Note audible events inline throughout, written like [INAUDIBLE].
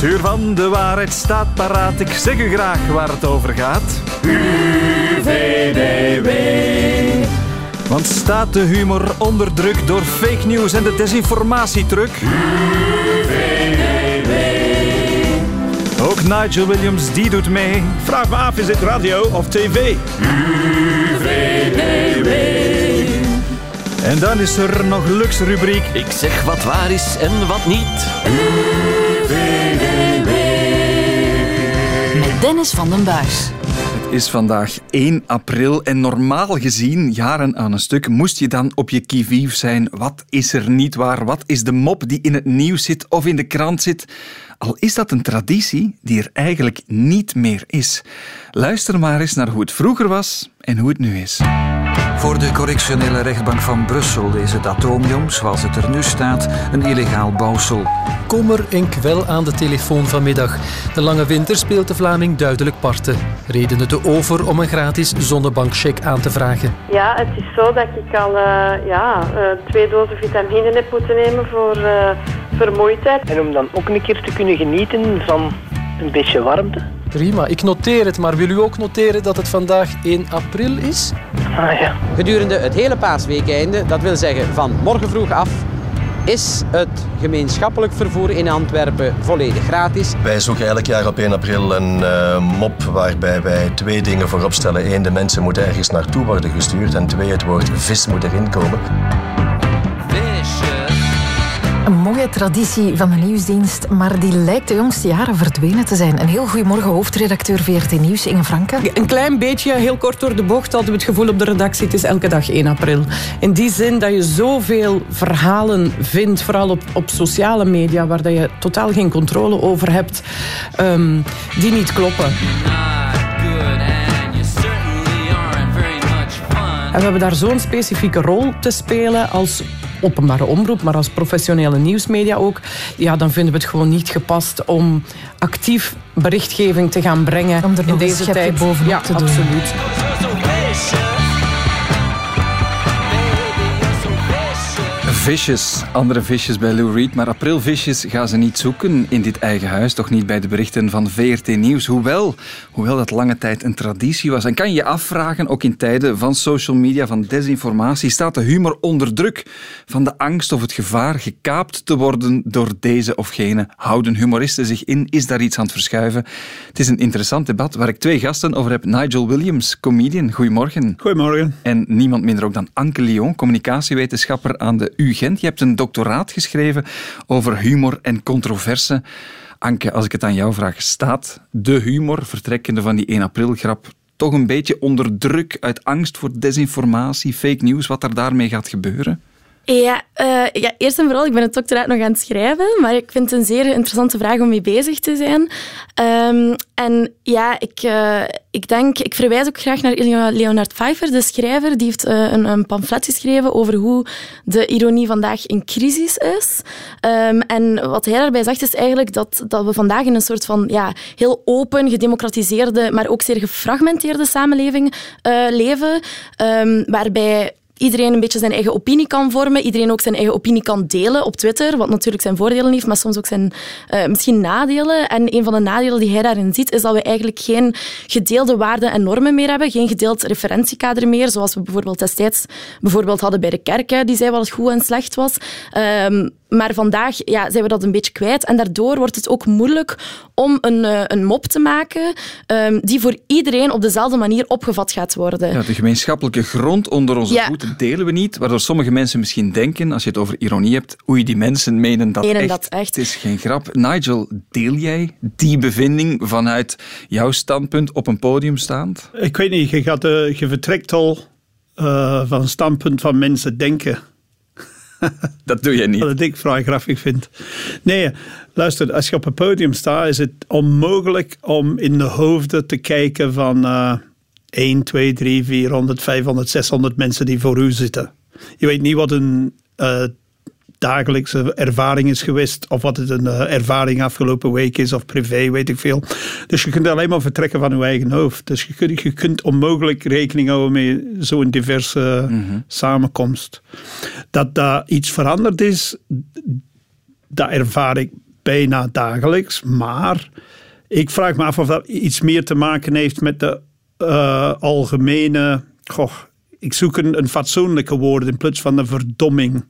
Het uur van de waarheid staat paraat. Ik zeg u graag waar het over gaat. UVDW. Want staat de humor onder druk door fake news en de desinformatietruc? UVDW. Ook Nigel Williams, die doet mee. Vraag me af, is het radio of tv? UVDW. En dan is er nog Lux rubriek. Ik zeg wat waar is en wat niet. Dennis van den Buis. Het is vandaag 1 april en normaal gezien, jaren aan een stuk, moest je dan op je kivief zijn. Wat is er niet waar? Wat is de mop die in het nieuws zit of in de krant zit? Al is dat een traditie die er eigenlijk niet meer is. Luister maar eens naar hoe het vroeger was en hoe het nu is. Voor de correctionele rechtbank van Brussel is het atomium, zoals het er nu staat, een illegaal bouwsel. Kommer en kwel aan de telefoon vanmiddag. De lange winter speelt de Vlaming duidelijk parten. Redenen te over om een gratis zonnebankcheck aan te vragen. Ja, het is zo dat ik al uh, ja, uh, twee dozen vitamine heb moeten nemen voor uh, vermoeidheid. En om dan ook een keer te kunnen genieten van een beetje warmte. Prima, ik noteer het, maar wil u ook noteren dat het vandaag 1 april is? Ah ja. Gedurende het hele paasweekende, dat wil zeggen van morgen vroeg af, is het gemeenschappelijk vervoer in Antwerpen volledig gratis. Wij zoeken elk jaar op 1 april een uh, mop waarbij wij twee dingen voorop stellen. Eén, de mensen moeten ergens naartoe worden gestuurd. En twee, het woord vis moet erin komen. Een mooie traditie van de nieuwsdienst, maar die lijkt de jongste jaren verdwenen te zijn. Een heel goedemorgen, hoofdredacteur VRT Nieuws, Inge Franke. Een klein beetje, heel kort door de bocht, hadden we het gevoel op de redactie, het is elke dag 1 april. In die zin dat je zoveel verhalen vindt, vooral op, op sociale media, waar dat je totaal geen controle over hebt, um, die niet kloppen. En we hebben daar zo'n specifieke rol te spelen als openbare omroep, maar als professionele nieuwsmedia ook, ja, dan vinden we het gewoon niet gepast om actief berichtgeving te gaan brengen om er in deze tijd. bovenop ja, te doen. absoluut. Visjes, andere visjes bij Lou Reed, maar aprilvisjes gaan ze niet zoeken in dit eigen huis, toch niet bij de berichten van VRT Nieuws, hoewel, hoewel dat lange tijd een traditie was. En kan je je afvragen, ook in tijden van social media, van desinformatie, staat de humor onder druk van de angst of het gevaar gekaapt te worden door deze of gene? Houden humoristen zich in? Is daar iets aan het verschuiven? Het is een interessant debat waar ik twee gasten over heb. Nigel Williams, comedian, goedemorgen. Goedemorgen. En niemand minder ook dan Anke Lyon, communicatiewetenschapper aan de U Gent. Je hebt een doctoraat geschreven over humor en controverse. Anke, als ik het aan jou vraag, staat de humor, vertrekkende van die 1 april grap, toch een beetje onder druk uit angst voor desinformatie, fake news, wat er daarmee gaat gebeuren? Ja, uh, ja, eerst en vooral, ik ben het doctoraat nog aan het schrijven, maar ik vind het een zeer interessante vraag om mee bezig te zijn. Um, en ja, ik, uh, ik denk, ik verwijs ook graag naar Leonard Pfeiffer, de schrijver, die heeft uh, een, een, pamflet geschreven over hoe de ironie vandaag in crisis is. Um, en wat hij daarbij zegt, is eigenlijk dat, dat we vandaag in een soort van ja, heel open, gedemocratiseerde, maar ook zeer gefragmenteerde samenleving leven, um, waarbij iedereen een beetje zijn eigen opinie kan vormen. Iedereen ook zijn eigen opinie kan delen op Twitter, wat natuurlijk zijn voordelen heeft, maar soms ook zijn uh, misschien nadelen. En een van de nadelen die hij daarin ziet, is dat we eigenlijk geen gedeelde waarden en normen meer hebben, geen gedeeld referentiekader meer, zoals we bijvoorbeeld destijds bijvoorbeeld hadden bij de kerk, die zei wat goed en slecht was. Um, maar vandaag ja, zijn we dat een beetje kwijt. En daardoor wordt het ook moeilijk om een, uh, een mop te maken um, die voor iedereen op dezelfde manier opgevat gaat worden. Ja, de gemeenschappelijke grond onder onze ja. voeten delen we niet, waardoor sommige mensen misschien denken, als je het over ironie hebt, oei, die mensen menen dat, menen echt. dat echt. Het is geen grap. Nigel, deel jij die bevinding vanuit jouw standpunt op een podium staand? Ik weet niet, je, gaat, uh, je vertrekt al uh, van een standpunt van mensen denken. [LAUGHS] dat doe je niet. Wat ik vrij grappig vind. Nee, luister, als je op een podium staat, is het onmogelijk om in de hoofden te kijken van uh, 1, 2, 3, 400, 500, 600 mensen die voor u zitten. Je weet niet wat een uh, dagelijkse ervaring is geweest, of wat het een uh, ervaring afgelopen week is, of privé, weet ik veel. Dus je kunt alleen maar vertrekken van je eigen hoofd. Dus je kunt, je kunt onmogelijk rekening houden met zo'n diverse mm -hmm. samenkomst. Dat daar iets veranderd is, dat ervaar ik bijna dagelijks. Maar ik vraag me af of dat iets meer te maken heeft met de uh, algemene. Goh, ik zoek een, een fatsoenlijke woord in plaats van de verdomming.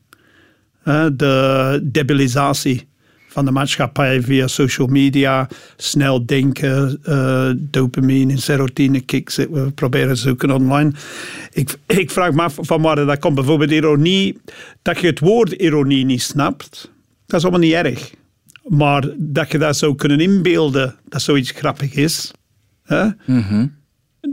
De debilisatie van de maatschappij via social media. Snel denken, uh, dopamine en serotine kicks. We proberen zoeken online. Ik, ik vraag me af van waar dat komt. Bijvoorbeeld ironie. Dat je het woord ironie niet snapt, dat is allemaal niet erg. Maar dat je dat zou kunnen inbeelden dat zoiets grappig is. Hè? Mm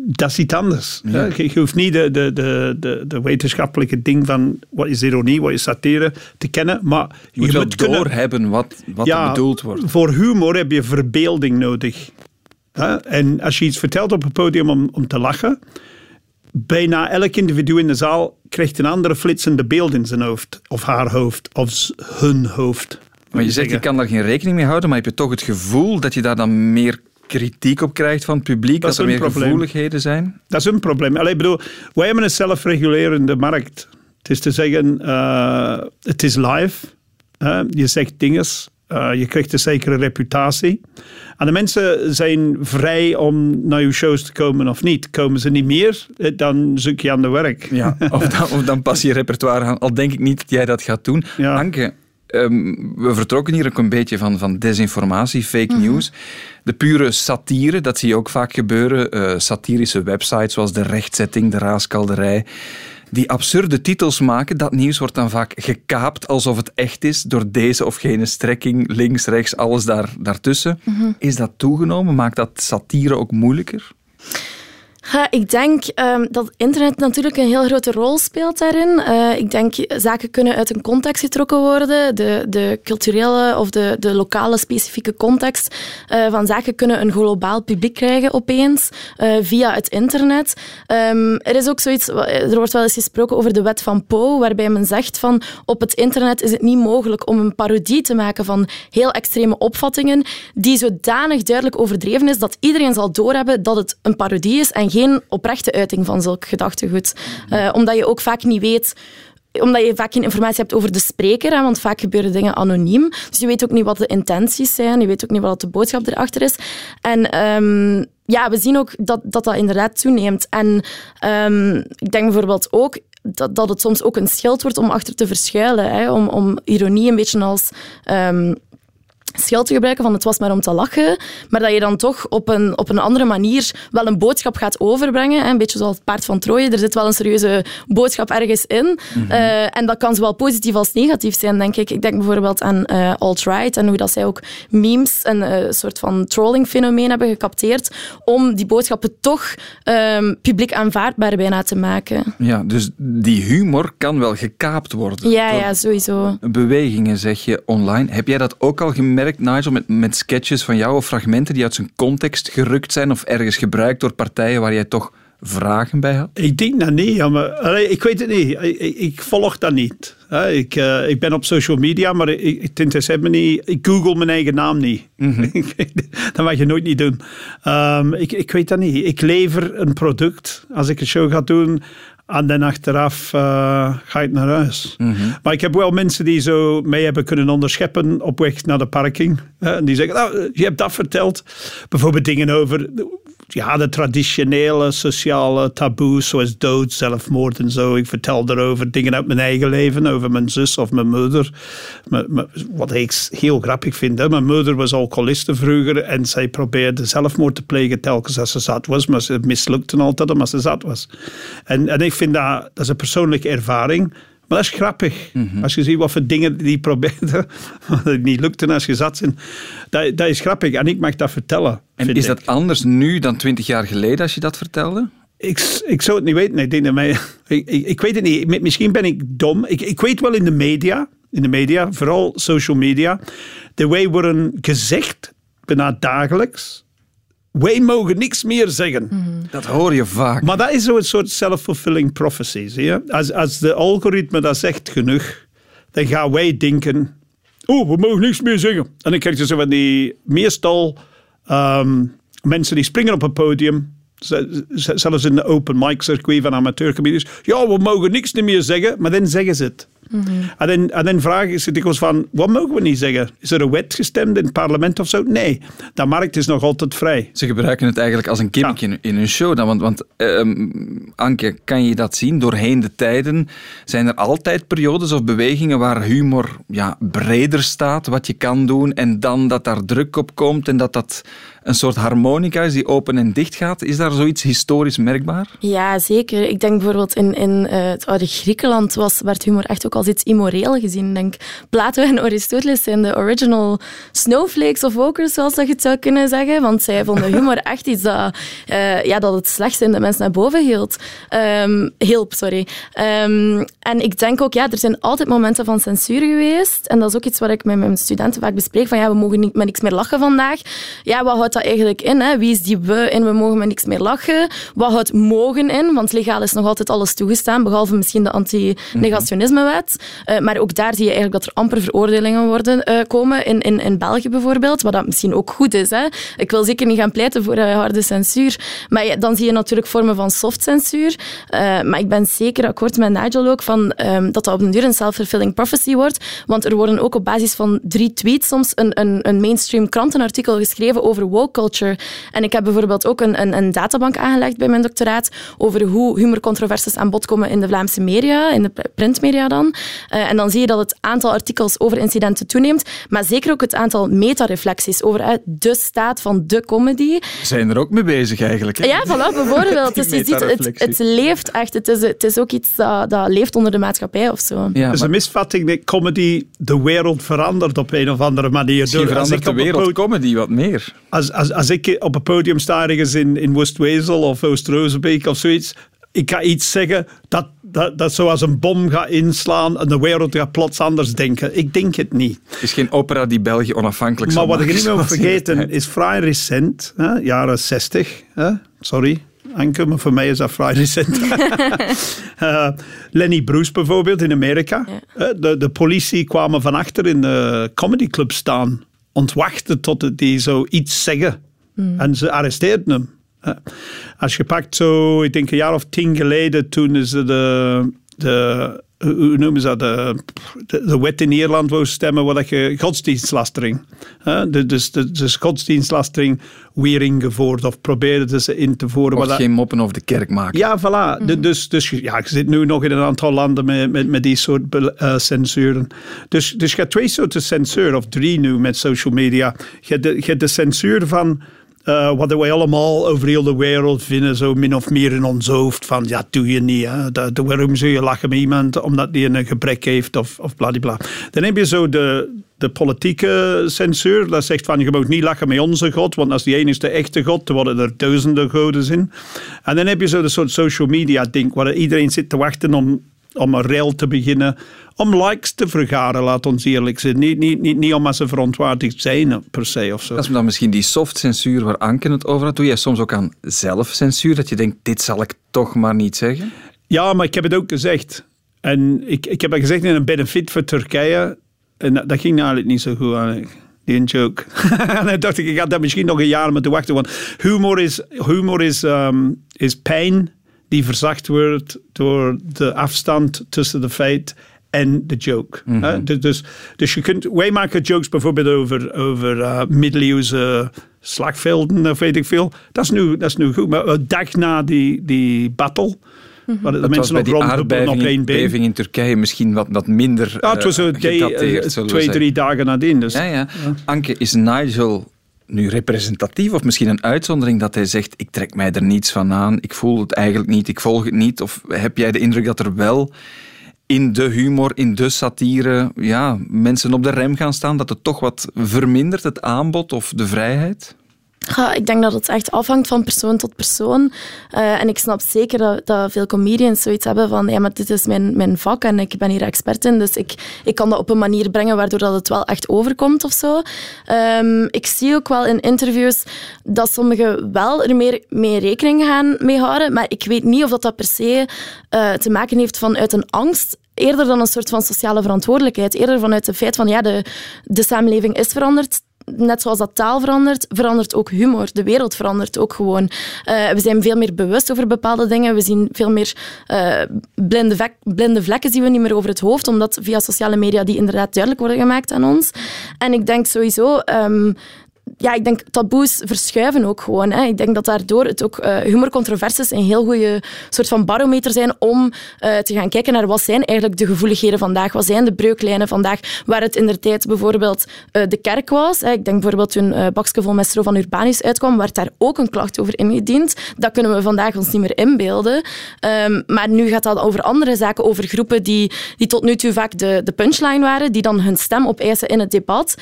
dat is iets anders. Je, hoeft niet de, de, de, de, wetenschappelijke ding van wat is ironie, wat is satire te kennen. Maar je moet, je wel doorhebben wat, wat er bedoeld wordt. Voor humor heb je verbeelding nodig. En als je iets vertelt op een podium om, om te lachen, bijna elk individu in de zaal krijgt een andere flitsende beeld in zijn hoofd, of haar hoofd, of hun hoofd. Maar je zegt, je kan daar geen rekening mee houden, maar heb je toch het gevoel dat je daar dan meer kritiek op krijgt van het publiek, dat, er meer gevoeligheden zijn? Dat is een probleem. Allee, bedoel, wij hebben een zelfregulerende markt. Het is te zeggen, uh, het is live. je zegt dingen, uh, je krijgt een zekere reputatie. En de mensen zijn vrij om naar je shows te komen of niet. Komen ze niet meer, eh, dan zoek je aan de werk. Ja, [LAUGHS] of, dan, of dan pas je repertoire aan. Al denk ik niet dat jij dat gaat doen. Ja. Anke, Ehm, we vertrokken hier ook een beetje van, van desinformatie, fake mhm. news. De pure satire, dat zie je ook vaak gebeuren. Uh, satirische websites zoals De Rechtzetting, De Raaskalderij. Die absurde titels maken, dat nieuws wordt dan vaak gekaapt alsof het echt is door deze of gene strekking, links, rechts, alles daar, daartussen. Mhm. Is dat toegenomen? Maakt dat satire ook moeilijker? Ik denk um, dat internet natuurlijk een heel grote rol speelt daarin. Uh, ik denk zaken kunnen uit een context getrokken worden. De, de culturele of de, de lokale specifieke context uh, van zaken kunnen een globaal publiek krijgen opeens uh, via het internet. Um, er is ook zoiets, er wordt wel eens gesproken over de wet van Poe, waarbij men zegt van op het internet is het niet mogelijk om een parodie te maken van heel extreme opvattingen die zodanig duidelijk overdreven is dat iedereen zal doorhebben dat het een parodie is en geen oprechte uiting van zulk gedachtegoed. Uh, omdat je ook vaak niet weet omdat je vaak geen informatie hebt over de spreker, hè, want vaak gebeuren dingen anoniem. Dus je weet ook niet wat de intenties zijn, je weet ook niet wat de boodschap erachter is. En um, ja, we zien ook dat dat, dat inderdaad toeneemt. En um, ik denk bijvoorbeeld ook dat, dat het soms ook een schild wordt om achter te verschuilen. Hè, om, om ironie een beetje als... Um, schild te gebruiken van het was maar om te lachen, maar dat je dan toch op een, op een andere manier wel een boodschap gaat overbrengen. Een beetje zoals het paard van Troje. Er zit wel een serieuze boodschap ergens in. Mhm. Eh, en dat kan zowel positief als negatief zijn, denk ik. Ik denk bijvoorbeeld aan uh, alt-right en hoe dat zij ook memes, een uh, soort van trolling-fenomeen hebben gecapteerd om die boodschappen toch um, publiek aanvaardbaar bijna te maken. Ja, dus die humor kan wel gekaapt worden. Ja, ja, sowieso. Bewegingen, zeg je, online. Heb jij dat ook al gemerkt? Nigel, met, met sketches van jou of fragmenten die uit zijn context gerukt zijn of ergens gebruikt door partijen waar jij toch vragen bij had? Ik denk dat niet. Ja, maar, ik weet het niet. Ik, ik, volg dat niet. Ik, uh, ik ben op social media, maar ik, het interesseert me niet. Ik google mijn eigen naam niet. [LAUGHS] Mm dat mag je nooit niet doen. Um, ik, ik weet dat niet. Ik lever een product. Als ik een show ga doen, en dan achteraf uh, ga ik naar huis. Mm -hmm. Maar ik heb wel mensen die zo mee hebben kunnen onderscheppen op weg naar de parking. en die zeggen, nou, je hebt dat verteld. Bijvoorbeeld dingen over ja, de traditionele sociale taboes, zoals dood, zelfmoord en zo. Ik vertel erover dingen uit mijn eigen leven, over mijn zus of mijn moeder. Wat ik heel grappig vind. Mijn moeder was alcoholiste vroeger en zij probeerde zelfmoord te plegen telkens als ze zat was, maar ze mislukte altijd omdat ze zat was. En, en ik vind dat, dat is een persoonlijke ervaring. Maar dat is grappig. Mhm. Als je ziet wat voor dingen die probeerden, [LAUGHS] die niet lukten als je zat zijn. Dat, dat is grappig en ik mag dat vertellen. En is dat anders nu dan twintig jaar geleden als je dat vertelde? Ik, ik zou het niet weten. Ik, denk dat mij, [LAUGHS] ik, ik, ik weet het niet. Misschien ben ik dom. Ik, ik weet wel in de media, in de media, vooral social media, de wij worden gezegd, bijna dagelijks, wij mogen niks meer zeggen. Mhm. Dat hoor je vaak. Maar dat is zo'n soort self-fulfilling prophecy. Zie je? Als, als de algoritme dat zegt genoeg, dan gaan wij denken: oh, we mogen niks meer zeggen. En dan krijg je zo van die meestal um, mensen die springen op een podium. Zelfs in de open mic circuit van amateurcomedians. Ja, we mogen niks meer zeggen, maar dan zeggen ze het. En dan, en dan vragen ze dikwijls van, wat mogen we niet zeggen? Is er een wet gestemd in het parlement of zo? Nee, de markt is nog altijd vrij. Ze gebruiken het eigenlijk als een gimmick in, in hun show. Dan, want, want ehm, Anke, kan je dat zien? Doorheen de tijden zijn er altijd periodes of bewegingen waar humor ja, breder staat, wat je kan doen, en dan dat daar druk op komt en dat dat een soort harmonica is die open en dicht gaat. Is daar zoiets historisch merkbaar? Ja, zeker. Ik denk bijvoorbeeld in, in uh, het oude Griekenland was, werd humor echt ook als iets immoreel gezien. Denk, Plato en Aristoteles zijn de original snowflakes of wokers, zoals dat je het zou kunnen zeggen. Want zij vonden humor echt iets dat, uh, ja, dat het slechtste in de mensen naar boven hield. Um, hielp. Sorry. Um, en ik denk ook, ja, er zijn altijd momenten van censuur geweest. En dat is ook iets wat ik met mijn studenten vaak bespreek. Van ja, we mogen niet met niks meer lachen vandaag. Ja, wat houdt dat eigenlijk in? Hè? Wie is die we en we mogen met niks meer lachen? Wat houdt mogen in? Want legaal is nog altijd alles toegestaan, behalve misschien de anti-negationismewet. Uh, maar ook daar zie je eigenlijk dat er amper veroordelingen worden uh, komen, in, in, in België bijvoorbeeld, wat dat misschien ook goed is. Hè? Ik wil zeker niet gaan pleiten voor uh, harde censuur, maar dan zie je natuurlijk vormen van soft censuur. maar ik ben zeker akkoord met Nigel ook van, um, dat dat op een duur een self-fulfilling prophecy wordt, want er worden ook op basis van drie tweets soms een, een, een mainstream krantenartikel geschreven over woke culture. En ik heb bijvoorbeeld ook een, een, een databank aangelegd bij mijn doctoraat over hoe humorcontroversies aan bod komen in de Vlaamse media, in de printmedia dan. Uh, en dan zie je dat het aantal artikels over incidenten toeneemt, maar zeker ook het aantal metareflecties over uh, de staat van de comedy. Zijn er ook mee bezig eigenlijk? Hè? Ja, voilà, bijvoorbeeld. dus je ziet, het, het leeft echt. Het is, het is ook iets dat, dat leeft onder de maatschappij of zo. Ja, het is een misvatting dat comedy de wereld verandert op een of andere manier. Misschien verandert de wereld comedy wat meer. Als, als, als ik op een podium sta ergens in, in West-Wezel of Oost-Rozenbeek of zoiets, ik ga iets zeggen dat, dat, dat zoals een bom gaat inslaan en de wereld gaat plots anders denken. Ik denk het niet. Het is geen opera die België onafhankelijk Maar wat ik niet moet vergeten is vrij recent, hè, jaren 60, hè, sorry, Anke, maar voor mij is dat vrij recent. uh, [LAUGHS] [LAUGHS] Lenny Bruce bijvoorbeeld in Amerika. Ja. De, de politie kwamen van achter in de comedyclub staan ontwachten tot die zoiets zeggen. Mm. En ze arresteerden hem. Als je pakt zo, ik denk een jaar of tien geleden, toen is de, de hoe noemen ze dat, de, de, wet in Ierland wou stemmen, wat je godsdienstlastering. Dus, dus godsdienstlastering weer ingevoerd of probeerden ze in te voeren. Of geen moppen over de kerk maken. Ja, voilà. Mm. Dus, dus ja, je zit nu nog in een aantal landen met, met, met die soort uh, censuren. Dus, dus je hebt twee soorten censuur, of drie nu met social media. Je hebt de, je hebt de censuur van uh, wat wij allemaal over heel de wereld vinden, zo min of meer in ons hoofd. Van ja, doe je niet. Hè? De, waarom zou je lachen met iemand omdat die een gebrek heeft of, of bladibla. Dan heb je zo de, de politieke censuur. Dat zegt van je moet niet lachen met onze God, want als die enige echte God. Er worden er duizenden goden in. En dan heb je zo de soort social media ding waar iedereen zit te wachten om om een rail te beginnen, om likes te vergaren, laat ons eerlijk zijn. Niet, niet, niet, niet omdat ze verontwaardigd zijn per se of zo. Dat is dan misschien die soft censuur waar Anke het over had. Doe jij soms ook aan zelfcensuur, dat je denkt, dit zal ik toch maar niet zeggen? Ja, maar ik heb het ook gezegd. En ik, ik heb het gezegd in een benefit voor Turkije. En dat, dat ging eigenlijk niet zo goed aan. Die joke. [LAUGHS] en dan dacht ik, ik ga daar misschien nog een jaar moeten wachten. Want humor is, humor is, um, is pijn die verzacht wordt door de afstand tussen de feit en de joke. Mm dus, dus je kunt, wij maken jokes bijvoorbeeld over, over uh, middeleeuwse slagvelden of weet ik veel. Dat is nu, dat is nu goed. Maar een dag na die, die battle. Mm -hmm. de mensen nog rondlopen op één been. in Turkije misschien wat, wat minder Ja, het was uh, day, twee, drie dagen nadien. Dus. Ja, ja. ja. Anke, is Nigel nu representatief of misschien een uitzondering dat hij zegt: Ik trek mij er niets van aan, ik voel het eigenlijk niet, ik volg het niet? Of heb jij de indruk dat er wel in de humor, in de satire, ja, mensen op de rem gaan staan, dat het toch wat vermindert, het aanbod of de vrijheid? Ja, ik denk dat het echt afhangt van persoon tot persoon. Uh, en ik snap zeker dat, dat, veel comedians zoiets hebben van ja, maar dit is mijn, mijn vak en ik ben hier expert in, dus ik, ik kan dat op een manier brengen waardoor dat het wel echt overkomt of zo. Um, ik zie ook wel in interviews dat sommigen wel er meer mee rekening gaan mee houden, maar ik weet niet of dat, dat per se uh, te maken heeft vanuit een angst eerder dan een soort van sociale verantwoordelijkheid. Eerder vanuit het feit van ja, de, de samenleving is veranderd net zoals dat taal verandert, verandert ook humor. De wereld verandert ook gewoon. Eh, we zijn veel meer bewust over bepaalde dingen. We zien veel meer uh, blinde, blinde vlekken zien we niet meer over het hoofd, omdat via sociale media die inderdaad duidelijk worden gemaakt aan ons. En ik denk sowieso um, ja, ik denk taboes verschuiven ook gewoon. Hè. Ik denk dat daardoor het ook uh, humorcontroversies een heel goede soort van barometer zijn om uh, te gaan kijken naar wat zijn eigenlijk de gevoeligheden vandaag, wat zijn de breuklijnen vandaag, waar het in der tijd bijvoorbeeld uh, de kerk was. Hè. Ik denk bijvoorbeeld toen uh, Bakske vol Mestro van Urbanus uitkwam, werd daar ook een klacht over ingediend. Dat kunnen we vandaag ons niet meer inbeelden. Um, maar nu gaat dat over andere zaken, over groepen die, die tot nu toe vaak de, de punchline waren, die dan hun stem opeisen in het debat.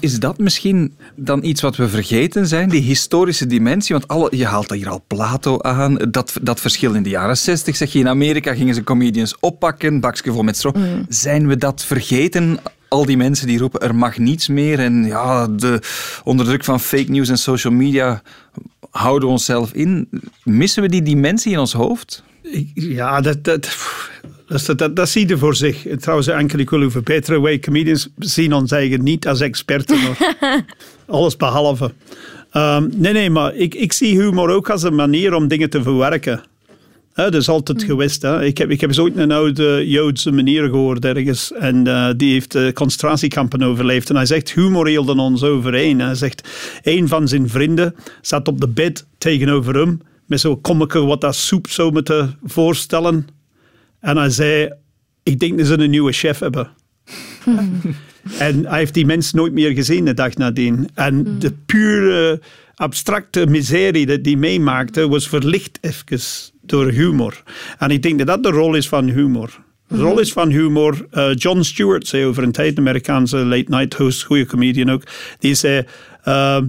Is dat misschien dan iets wat we vergeten zijn, die historische dimensie? Want alle, je haalt hier al Plato aan, dat, dat verschil in de jaren 60, zeg je, in Amerika gingen ze comedians oppakken, bakje vol met stro. Mm. Zijn we dat vergeten? Al die mensen die roepen, er mag niets meer en ja, de, onder druk van fake news en social media houden we onszelf in. Missen we die dimensie in ons hoofd? Ja, dat, dat, dat, dat, dat zie je voor zich. Trouwens, enkel ik wil u verbeteren. Wij comedians zien ons eigen niet als experten. [LAUGHS] Alles behalve. Um, nee, nee, maar ik, ik zie humor ook als een manier om dingen te verwerken. He, dat is altijd mm. geweest. Hè. Ik, heb, ik heb eens ooit een oude Joodse meneer gehoord ergens. En uh, die heeft uh, concentratiekampen overleefd. En hij zegt, humor hielden ons overeen. Hij zegt, een van zijn vrienden zat op de bed tegenover hem. Met zo'n kommeke wat dat soep zou moeten voorstellen. En hij zei, ik denk dat ze een nieuwe chef hebben. [LAUGHS] en hij heeft die mens nooit meer gezien de dag nadien. En hmm. de pure abstracte miserie dat die meemaakte, was verlicht even door humor. En ik denk dat dat de rol is van humor. De rol is van humor. Uh, John Stewart zei over een tijd, een Amerikaanse late night host, goede comedian ook, die zei: uh,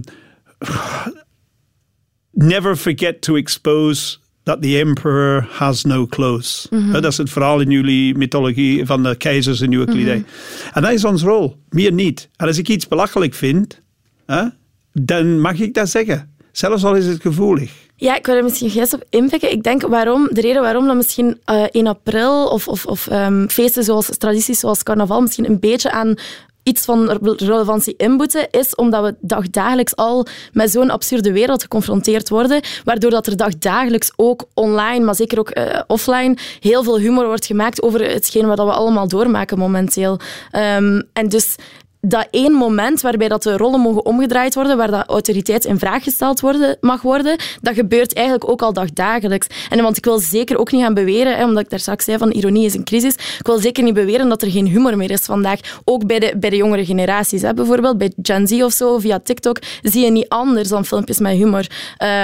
Never forget to expose that the emperor has no clothes. Mm Dat is het verhaal in jullie mythologie van de keizers in Euclide. Mm En dat is ons rol, meer niet. En als ik iets belachelijk vind, hè, dan mag ik dat zeggen. Zelfs al is het gevoelig. Ja, ik wil er misschien eens op inpikken. Ik denk waarom, de reden waarom dat misschien uh, in april of, of, of um, feesten zoals tradities zoals carnaval misschien een beetje aan iets van relevantie inboeten, is omdat we dagdagelijks al met zo'n absurde wereld geconfronteerd worden, waardoor dat er dagdagelijks ook online, maar zeker ook uh, offline, heel veel humor wordt gemaakt over hetgeen wat we allemaal doormaken momenteel. Um, en dus dat één moment waarbij dat de rollen mogen omgedraaid worden, waar dat autoriteit in vraag gesteld worden, mag worden, dat gebeurt eigenlijk ook al dagdagelijks. En want ik wil zeker ook niet gaan beweren, hè, omdat ik daar straks zei van ironie is een crisis, ik wil zeker niet beweren dat er geen humor meer is vandaag. Ook bij de, bij de jongere generaties. Hè. Bijvoorbeeld bij Gen Z of zo, via TikTok, zie je niet anders dan filmpjes met humor.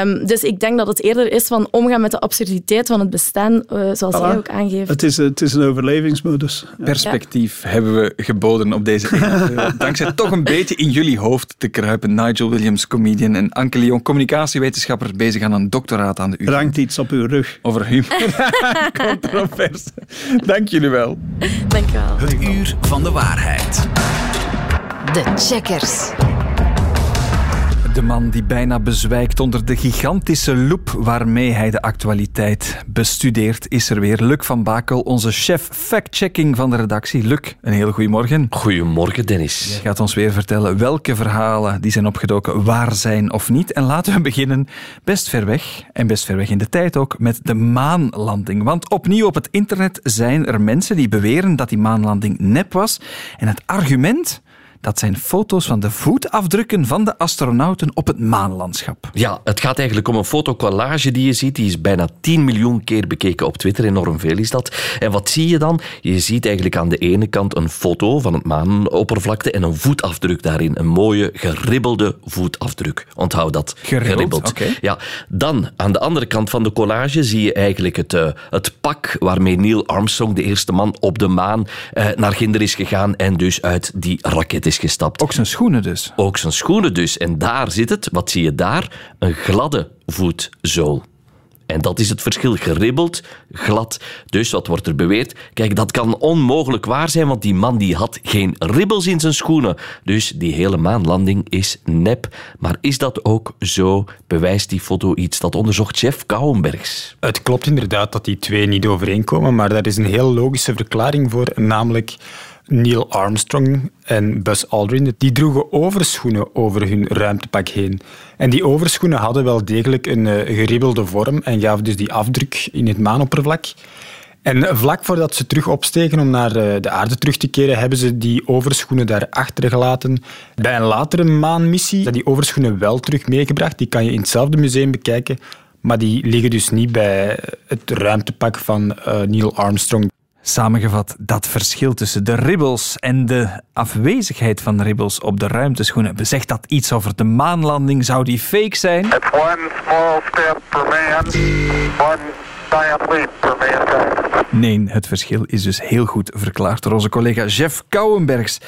Um, dus ik denk dat het eerder is van omgaan met de absurditeit van het bestaan, uh, zoals voilà. jij ook aangeeft. Het is, het is een overlevingsmodus. Perspectief ja. hebben we geboden op deze [LAUGHS] [LAUGHS] dankzij toch een beetje in jullie hoofd te kruipen. Nigel Williams, comedian en Anke Leon, communicatiewetenschapper, bezig aan een doctoraat aan de UvA. Rankt iets op uw rug. Over humor. [LAUGHS] Controverse. Dank jullie wel. Dank je wel. Het uur van de waarheid. De checkers. De man die bijna bezwijkt onder de gigantische loep waarmee hij de actualiteit bestudeert, is er weer. Luc van Bakel, onze chef fact-checking van de redactie. Luc, een hele goede morgen. Goedemorgen, Dennis. Gaat ons weer vertellen welke verhalen die zijn opgedoken waar zijn of niet. En laten we beginnen best ver weg, en best ver weg in de tijd ook, met de maanlanding. Want opnieuw op het internet zijn er mensen die beweren dat die maanlanding nep was. En het argument dat zijn foto's van de voetafdrukken van de astronauten op het maanlandschap. Ja, het gaat eigenlijk om een fotocollage die je ziet. Die is bijna 10 miljoen keer bekeken op Twitter. Enorm veel is dat. En wat zie je dan? Je ziet eigenlijk aan de ene kant een foto van het maanoppervlakte en een voetafdruk daarin. Een mooie, geribbelde voetafdruk. Onthoud dat. Geribbeld, geribbeld. Ja. Dan, aan de andere kant van de collage zie je eigenlijk het, uh, het pak waarmee Neil Armstrong, de eerste man op de maan, uh, naar Ginder is gegaan en dus uit die raket is gestapt. Ook zijn schoenen dus. Ook zijn schoenen dus. En daar zit het, wat zie je daar? Een gladde voetzool. En dat is het verschil. Geribbeld, glad. Dus wat wordt er beweerd? Kijk, dat kan onmogelijk waar zijn, want die man die had geen ribbels in zijn schoenen. Dus die hele maanlanding is nep. Maar is dat ook zo? Bewijst die foto iets? Dat onderzocht chef Kouwenbergs. Het klopt inderdaad dat die twee niet overeenkomen, maar daar is een heel logische verklaring voor, namelijk Neil Armstrong en Buzz Aldrin, die droegen overschoenen over hun ruimtepak heen. En die overschoenen hadden wel degelijk een uh, geribbelde vorm en gaven dus die afdruk in het maanoppervlak. En vlak voordat ze terug opstegen om naar eh, de aarde terug te keren, hebben ze die overschoenen daar achtergelaten. Bij een latere maanmissie zijn die overschoenen wel terug meegebracht. Die kan je in hetzelfde museum bekijken, maar die liggen dus niet bij het ruimtepak van uh, Neil Armstrong. Samengevat, dat verschil tussen de ribbels en de afwezigheid van ribbels op de ruimteschoenen, zegt dat iets over de maanlanding? Zou die fake zijn? It's one small step for man, one giant leap for mankind. Nee, het verschil is dus heel goed verklaard door onze collega Jeff Kouwenbergs.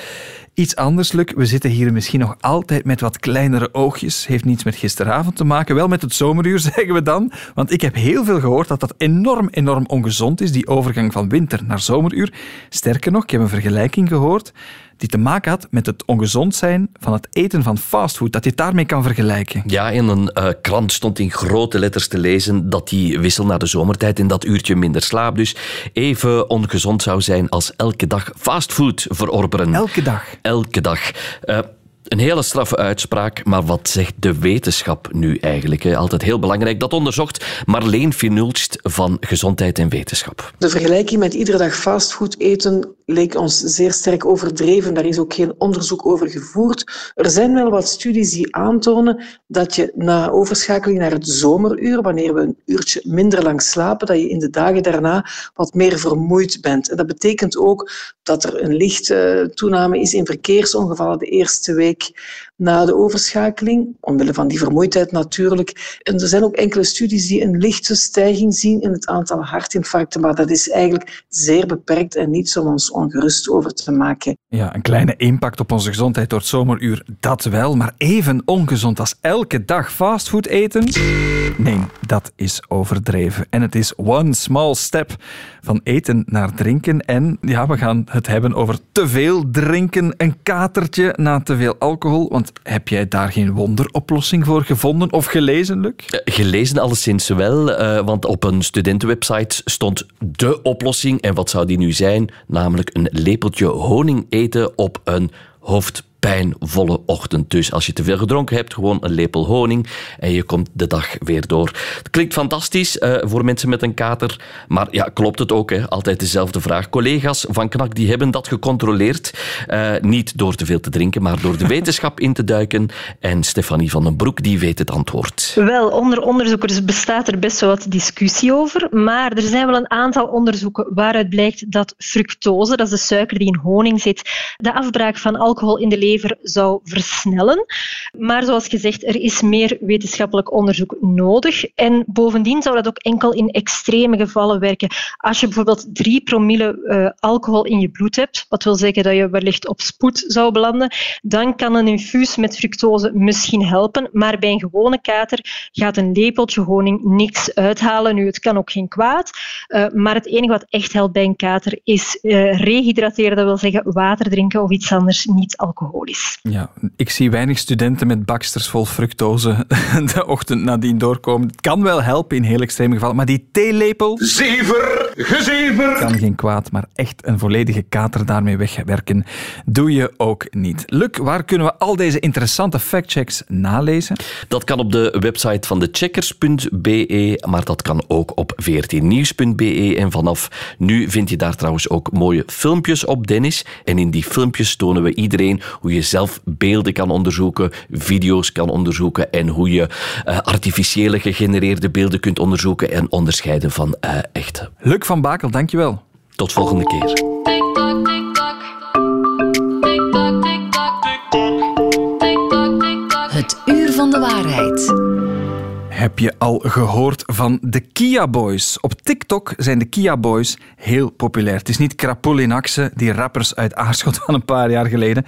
Iets anders, Luc. We zitten hier misschien nog altijd met wat kleinere oogjes. Heeft niets met gisteravond te maken. Wel met het zomeruur, [LAUGHS] zeggen we dan. Want ik heb heel veel gehoord dat dat enorm, enorm ongezond is, die overgang van winter naar zomeruur. Sterker nog, ik heb een vergelijking gehoord die te maken had met het ongezond zijn van het eten van fastfood, dat je het daarmee kan vergelijken. Ja, in een uh, krant stond in grote letters te lezen dat die wissel naar de zomertijd in dat uurtje minder slaap dus even ongezond zou zijn als elke dag fastfood verorberen. Elke dag? Elke dag. Uh, een hele straffe uitspraak, maar wat zegt de wetenschap nu eigenlijk? Altijd heel belangrijk. Dat onderzocht Marleen Finulst van Gezondheid en Wetenschap. De vergelijking met iedere dag fastfood eten leek ons zeer sterk overdreven. Daar is ook geen onderzoek over gevoerd. Er zijn wel wat studies die aantonen dat je na overschakeling naar het zomeruur, wanneer we een uurtje minder lang slapen, dat je in de dagen daarna wat meer vermoeid bent. En dat betekent ook dat er een lichte toename is in verkeersongevallen de eerste week na de overschakeling, omwille van die vermoeidheid natuurlijk. En er zijn ook enkele studies die een lichte stijging zien in het aantal hartinfarcten, maar dat is eigenlijk zeer beperkt en niets om ons ongerust over te maken. Ja, een kleine impact op onze gezondheid door het zomeruur, dat wel, maar even ongezond als elke dag fastfood eten? Nee, dat is overdreven. En het is one small step van eten naar drinken. En ja, we gaan het hebben over te veel drinken, een katertje na te veel alcohol. Want heb jij daar geen wonderoplossing voor gevonden of gelezen, Luc? Eh, gelezen alleszins wel, uh, want op een studentenwebsite stond de oplossing. En wat zou die nu zijn? Namelijk een lepeltje honing eten op een hoofd pijnvolle ochtend. Dus als je te veel gedronken hebt, gewoon een lepel honing en je komt de dag weer door. Het klinkt fantastisch uh, voor mensen met een kater, maar ja, klopt het ook? Hè? Altijd dezelfde vraag. Collega's van KNAK die hebben dat gecontroleerd. Uh, niet door te veel te drinken, maar door de [LAUGHS] wetenschap in te duiken. En Stefanie van den Broek, die weet het antwoord. Wel, onder onderzoekers bestaat er best wel wat discussie over, maar er zijn wel een aantal onderzoeken waaruit blijkt dat fructose, dat is de suiker die in honing zit, de afbraak van alcohol in de lever zou versnellen. Maar zoals gezegd, er is meer wetenschappelijk onderzoek nodig. En bovendien zou dat ook enkel in extreme gevallen werken. Als je bijvoorbeeld 3 promille uh, alcohol in je bloed hebt, wat wil zeggen dat je wellicht op spoed zou belanden, dan kan een infuus met fructose misschien helpen. Maar bij een gewone kater gaat een lepeltje honing niks uithalen. Nu, het kan ook geen kwaad. Uh, maar het enige wat echt helpt bij een kater is uh, rehydrateren. Dat wil zeggen water drinken of iets anders, niet alcohol. Ja, ik zie weinig studenten met baksters vol fructose [LAUGHS] de ochtend nadien doorkomen. Het kan wel helpen in heel extreme gevallen, maar die theelepel... Zever, gezever! Kan geen kwaad, maar echt een volledige kater daarmee wegwerken doe je ook niet. Luc, waar kunnen we al deze interessante factchecks nalezen? Dat kan op de website van de checkers.be, maar dat kan ook op vrt En vanaf nu vind je daar trouwens ook mooie filmpjes op, Dennis. En in die filmpjes tonen we iedereen hoe je zelf beelden kan onderzoeken, video's kan onderzoeken en hoe je uh, artificiële gegenereerde beelden kunt onderzoeken en onderscheiden van uh, echte. Luc van Bakel, dankjewel. Tot volgende keer. Het uur van de waarheid. Heb je al gehoord van de Kia Boys? Op TikTok zijn de Kia Boys heel populair. Het is niet Krapul in Axe, die rappers uit Aarschot [LAUGHS] van een paar jaar geleden.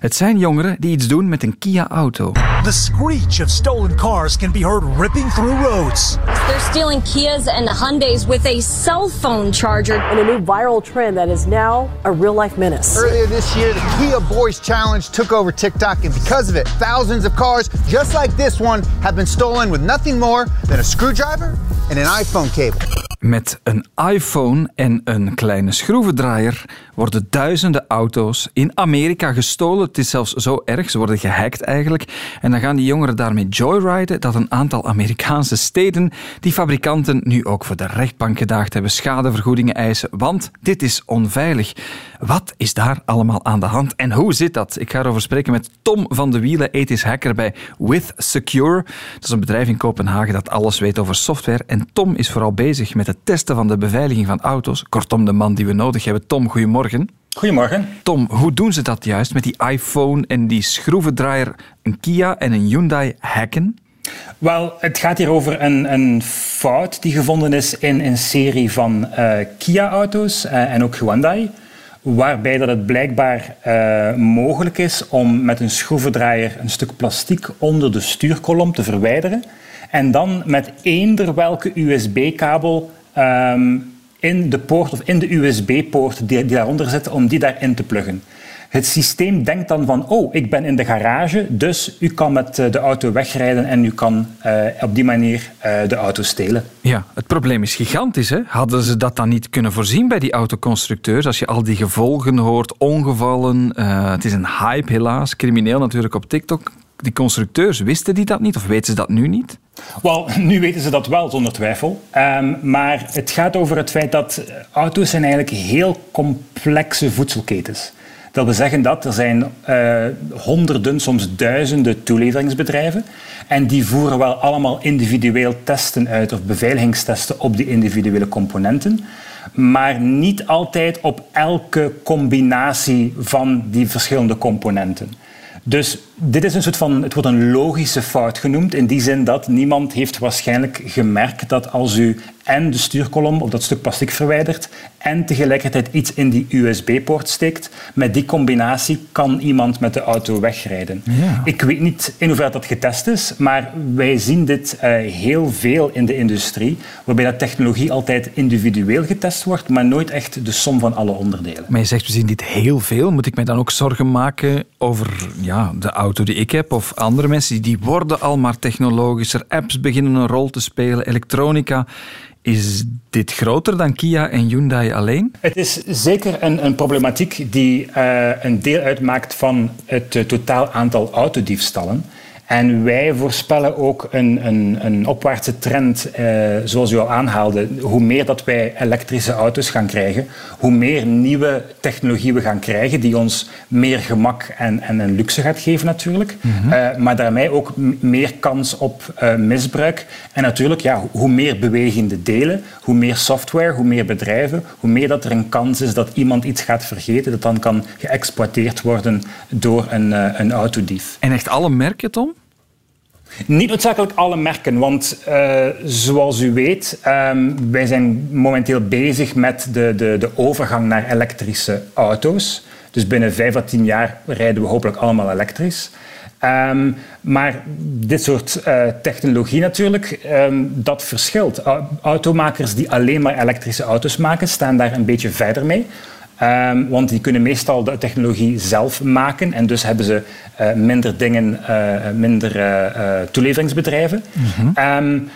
Het zijn jongeren die iets doen met een Kia-auto. The screech of stolen cars can be heard ripping through roads. They're stealing Kias and Hyundais with a cell phone charger. And a new viral trend that is now a real-life menace. Earlier this year, the Kia Boys Challenge took over TikTok, and because of it, thousands of cars, just like this one, have been stolen with nothing more than a screwdriver and an iPhone cable. Met een iPhone en een kleine schroevendraaier worden duizenden auto's in Amerika gestolen. Het is zelfs zo erg, ze worden gehackt eigenlijk. En dan gaan die jongeren daarmee joyriden dat een aantal Amerikaanse steden die fabrikanten nu ook voor de rechtbank gedaagd hebben, schadevergoedingen eisen, want dit is onveilig. Wat is daar allemaal aan de hand en hoe zit dat? Ik ga erover spreken met Tom van de Wielen, ethisch hacker bij With Secure. Dat is een bedrijf in Kopenhagen dat alles weet over software. En Tom is vooral bezig met het testen van de beveiliging van auto's. Kortom, de man die we nodig hebben. Tom, goedemorgen. Goedemorgen. Tom, hoe doen ze dat juist met die iPhone en die schroevendraaier, een Kia en een Hyundai hacken? Wel, het gaat hier over een, een fout die gevonden is in een serie van uh, Kia-auto's uh, en ook Hyundai waarbij dat het blijkbaar uh, mogelijk is om met een schroevendraaier een stuk plastiek onder de stuurkolom te verwijderen en dan met eender welke USB-kabel um, in de poort of in de USB-poort die, die daaronder zit, om die daarin te pluggen. Het systeem denkt dan van, oh, ik ben in de garage, dus u kan met eh, de auto wegrijden en u kan uh, op die manier uh, de auto stelen. Ja, het probleem is gigantisch. Hè? Hadden ze dat dan niet kunnen voorzien bij die autoconstructeurs? Als je al die gevolgen hoort, ongevallen, het is een hype helaas, crimineel natuurlijk op TikTok. Die constructeurs, wisten die dat niet of weten ze dat nu niet? Wel, nu weten ze dat wel, zonder twijfel. Um, maar het gaat over het feit dat auto's zijn eigenlijk heel complexe voedselketens. Dat wil zeggen dat er zijn uh, honderden, soms duizenden toeleveringsbedrijven. En die voeren wel allemaal individueel testen uit of beveiligingstesten op die individuele componenten. Maar niet altijd op elke combinatie van die verschillende componenten. Dus dit is een soort van, het wordt een logische fout genoemd, in die zin dat niemand heeft waarschijnlijk gemerkt dat als u en de stuurkolom of dat stuk plastic verwijdert en tegelijkertijd iets in die USB-poort steekt, met die combinatie kan iemand met de auto wegrijden. Ja. Ik weet niet in hoeverre dat getest is, maar wij zien dit uh, heel veel in de industrie, waarbij dat technologie altijd individueel getest wordt, maar nooit echt de som van alle onderdelen. Maar je zegt, we zien dit heel veel. Moet ik mij dan ook zorgen maken over ja, de auto die ik heb of andere mensen? Die worden al maar technologischer. Apps beginnen een rol te spelen, elektronica. Is dit groter dan Kia en Hyundai alleen? Het is zeker een, een problematiek die uh, een deel uitmaakt van het uh, totaal aantal autodiefstallen. En wij voorspellen ook een, een, een opwaartse trend, eh, zoals u al aanhaalde. Hoe meer dat wij elektrische auto's gaan krijgen, hoe meer nieuwe technologie we gaan krijgen, die ons meer gemak en, en een luxe gaat geven natuurlijk. Mm -hmm. uh, maar daarmee ook meer kans op uh, misbruik. En natuurlijk, ja, hoe meer bewegende delen, hoe meer software, hoe meer bedrijven, hoe meer dat er een kans is dat iemand iets gaat vergeten, dat dan kan geëxploiteerd worden door een, een autodief. En echt alle merken, Tom? Niet noodzakelijk alle merken, want uh, zoals u weet, um, wij zijn momenteel bezig met de, de, de overgang naar elektrische auto's. Dus binnen vijf à tien jaar rijden we hopelijk allemaal elektrisch. Um, maar dit soort uh, technologie natuurlijk, um, dat verschilt. Automakers die alleen maar elektrische auto's maken, staan daar een beetje verder mee. Um, want die kunnen meestal de technologie zelf maken en dus hebben ze uh, minder dingen, uh, minder uh, toeleveringsbedrijven. Mm -hmm. um,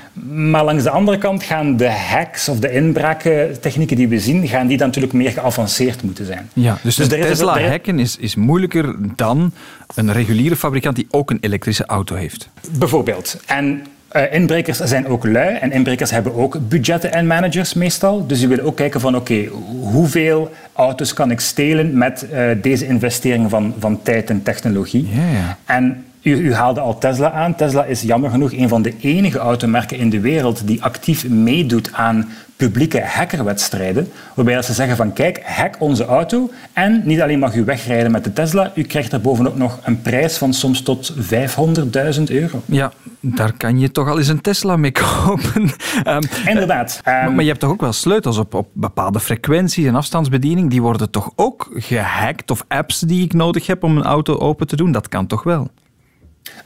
maar langs de andere kant gaan de hacks of de inbraaktechnieken die we zien, gaan die dan natuurlijk meer geavanceerd moeten zijn. Ja, dus, dus Tesla is, hacken is, is moeilijker dan een reguliere fabrikant die ook een elektrische auto heeft. Bijvoorbeeld. En Uh, inbrekers zijn ook lui en inbrekers hebben ook budgetten en managers meestal. Dus die willen ook kijken van oké, okay, hoeveel auto's kan ik stelen met uh, deze investering van, van tijd en technologie. Yeah. En u, u, haalde al Tesla aan. Tesla is jammer genoeg een van de enige automerken in de wereld die actief meedoet aan publieke hackerwedstrijden, waarbij dat ze zeggen van kijk, hack onze auto en niet alleen mag u wegrijden met de Tesla, u krijgt er bovenop nog een prijs van soms tot 500.000 euro. Ja, daar kan je toch al eens een Tesla mee [LAUGHS] kopen. um, Inderdaad. Um, maar, maar je hebt toch ook wel sleutels op, op bepaalde frequenties en afstandsbediening, die worden toch ook gehackt of apps die ik nodig heb om een auto open te doen, dat kan toch wel?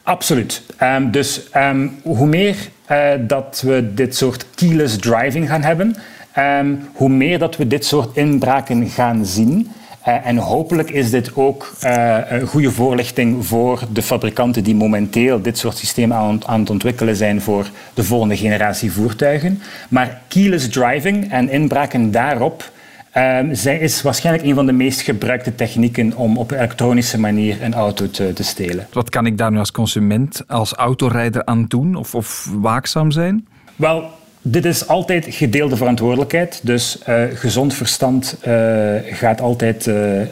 Absoluut. Um, dus um, hoe meer uh, dat we dit soort keyless driving gaan hebben, um, hoe meer dat we dit soort inbraken gaan zien. Uh, en hopelijk is dit ook uh, een goede voorlichting voor de fabrikanten die momenteel dit soort systemen aan, aan het ontwikkelen zijn voor de volgende generatie voertuigen. Maar keyless driving en inbraken daarop Ehm, zij is waarschijnlijk een van de meest gebruikte technieken om op elektronische manier een auto te, te stelen. Wat kan ik daar nu als consument, als autorijder aan doen of, of waakzaam zijn? Wel, dit is altijd gedeelde verantwoordelijkheid. Dus uh, gezond verstand uh, gaat altijd uh,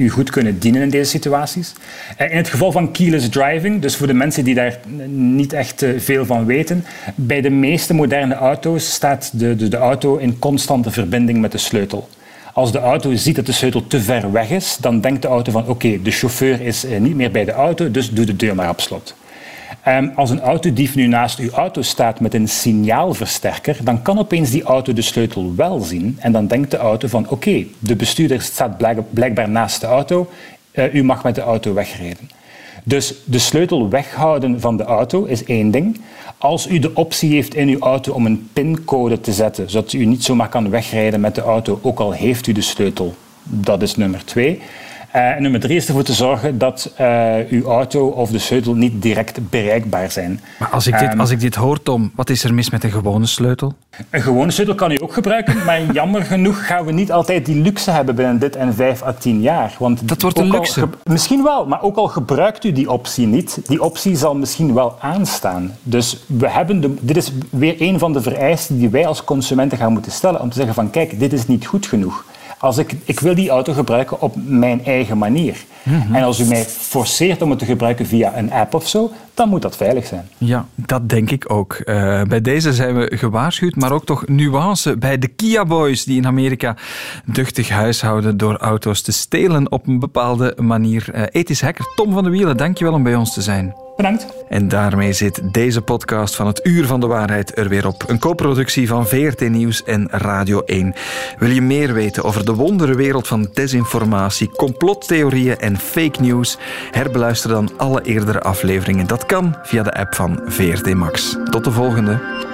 u goed kunnen dienen in deze situaties. In het geval van keyless driving, dus voor de mensen die daar niet echt veel van weten, bij de meeste moderne auto's staat de, de, de auto in constante verbinding met de sleutel. Als de auto ziet dat de sleutel te ver weg is, dan denkt de auto van oké, de chauffeur is niet meer bij de auto, dus doe de deur maar op slot. Um, als een autodief nu naast uw auto staat met een signaalversterker, dan kan opeens die auto de sleutel wel zien. En dan denkt de auto van oké, de bestuurder staat blijkbaar naast de auto, uh, u mag met de auto wegrijden. Dus de sleutel weghouden van de auto is één ding. Als u de optie heeft in uw auto om een pincode te zetten, zodat u niet zomaar kan wegrijden met de auto, ook al heeft u de sleutel, dat is nummer twee. Uh, en nummer drie is ervoor te zorgen dat uh, uw auto of de sleutel niet direct bereikbaar zijn. Maar als ik, dit, um, als ik dit hoor, Tom, wat is er mis met een gewone sleutel? Een gewone sleutel kan u ook gebruiken, maar jammer genoeg gaan we niet altijd die luxe hebben binnen dit en vijf à tien jaar. Want dat wordt een luxe. misschien wel, maar ook al gebruikt u die optie niet, die optie zal misschien wel aanstaan. Dus we hebben de, dit is weer een van de vereisten die wij als consumenten gaan moeten stellen om te zeggen van kijk, dit is niet goed genoeg. Als ik, ik wil die auto gebruiken op mijn eigen manier. Mm-hmm. En als u mij forceert om het te gebruiken via een app of zo, dan moet dat veilig zijn. Ja, dat denk ik ook. Uh, bij deze zijn we gewaarschuwd, maar ook toch nuance bij de Kia Boys die in Amerika duchtig huishouden door auto's te stelen op een bepaalde manier. Uh, ethisch hacker Tom van de Wielen, dankjewel om bij ons te zijn. Bedankt. En daarmee zit deze podcast van het Uur van de Waarheid er weer op. Een co-productie van VRT Nieuws en Radio 1. Wil je meer weten over de wondere wereld van desinformatie, complottheorieën fake news? Herbeluister dan alle eerdere afleveringen. Dat kan via de app van VRT Max. Tot de volgende.